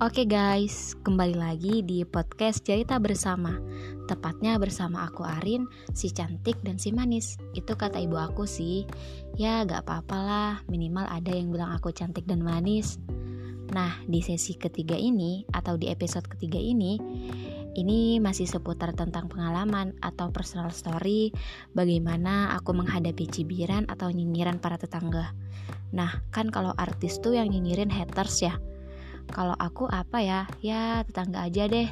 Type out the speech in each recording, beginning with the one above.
Oke guys, kembali lagi di podcast cerita bersama. Tepatnya bersama aku Arin, si cantik dan si manis. Itu kata ibu aku sih. Ya gak apa-apa lah, minimal ada yang bilang aku cantik dan manis. Nah, di sesi ketiga ini, atau di episode ketiga ini Ini masih seputar tentang pengalaman atau personal story Bagaimana aku menghadapi cibiran atau nyinyiran para tetangga. Nah, kan kalau artis tuh yang nyinyirin haters ya kalau aku apa ya? Ya tetangga aja deh.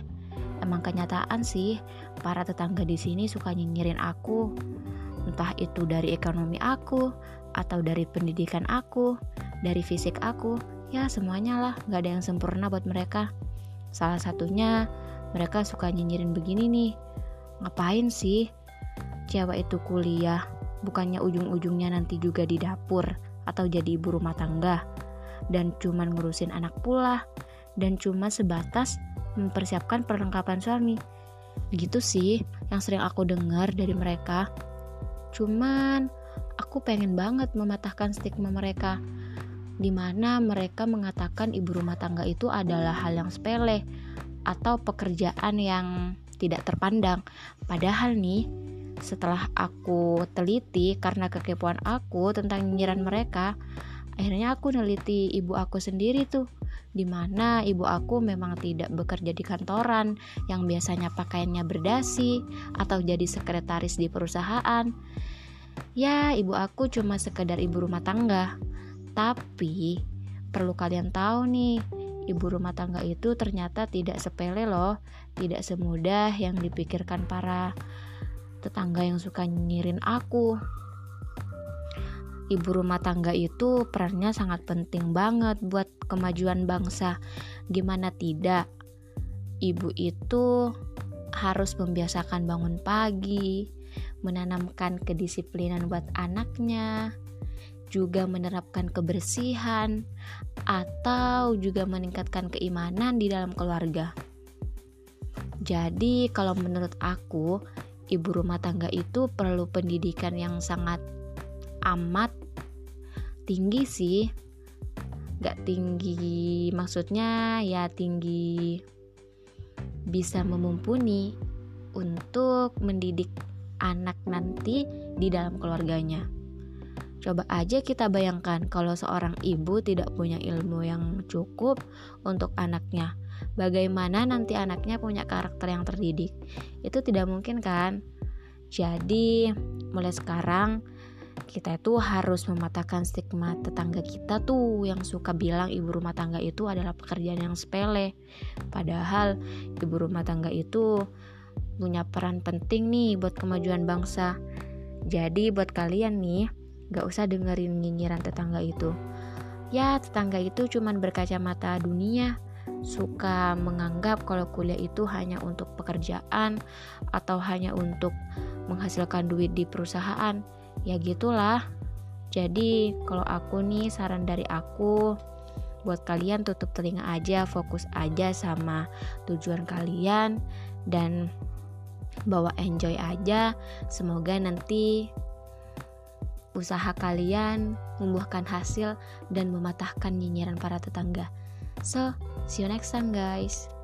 Emang kenyataan sih, para tetangga di sini suka nyinyirin aku. Entah itu dari ekonomi aku, atau dari pendidikan aku, dari fisik aku, ya semuanya lah, gak ada yang sempurna buat mereka. Salah satunya, mereka suka nyinyirin begini nih. Ngapain sih? Cewek itu kuliah, bukannya ujung-ujungnya nanti juga di dapur atau jadi ibu rumah tangga dan cuman ngurusin anak pula dan cuma sebatas mempersiapkan perlengkapan suami. Gitu sih yang sering aku dengar dari mereka. Cuman aku pengen banget mematahkan stigma mereka di mana mereka mengatakan ibu rumah tangga itu adalah hal yang sepele atau pekerjaan yang tidak terpandang. Padahal nih, setelah aku teliti karena kekepoan aku tentang nyinyiran mereka, akhirnya aku neliti ibu aku sendiri tuh di mana ibu aku memang tidak bekerja di kantoran yang biasanya pakaiannya berdasi atau jadi sekretaris di perusahaan. Ya ibu aku cuma sekedar ibu rumah tangga. Tapi perlu kalian tahu nih ibu rumah tangga itu ternyata tidak sepele loh tidak semudah yang dipikirkan para tetangga yang suka nyirin aku ibu rumah tangga itu perannya sangat penting banget buat kemajuan bangsa. Gimana tidak? Ibu itu harus membiasakan bangun pagi, menanamkan kedisiplinan buat anaknya, juga menerapkan kebersihan, atau juga meningkatkan keimanan di dalam keluarga. Jadi, kalau menurut aku, ibu rumah tangga itu perlu pendidikan yang sangat amat tinggi sih gak tinggi maksudnya ya tinggi bisa memumpuni untuk mendidik anak nanti di dalam keluarganya. Coba aja kita bayangkan kalau seorang ibu tidak punya ilmu yang cukup untuk anaknya. Bagaimana nanti anaknya punya karakter yang terdidik? Itu tidak mungkin kan? Jadi, mulai sekarang kita itu harus mematahkan stigma tetangga kita tuh yang suka bilang ibu rumah tangga itu adalah pekerjaan yang sepele. Padahal ibu rumah tangga itu punya peran penting nih buat kemajuan bangsa. Jadi buat kalian nih, gak usah dengerin nyinyiran tetangga itu. Ya, tetangga itu cuman berkacamata dunia, suka menganggap kalau kuliah itu hanya untuk pekerjaan atau hanya untuk menghasilkan duit di perusahaan ya gitulah. Jadi kalau aku nih saran dari aku buat kalian tutup telinga aja fokus aja sama tujuan kalian dan bawa enjoy aja. Semoga nanti usaha kalian membuahkan hasil dan mematahkan nyinyiran para tetangga. So see you next time guys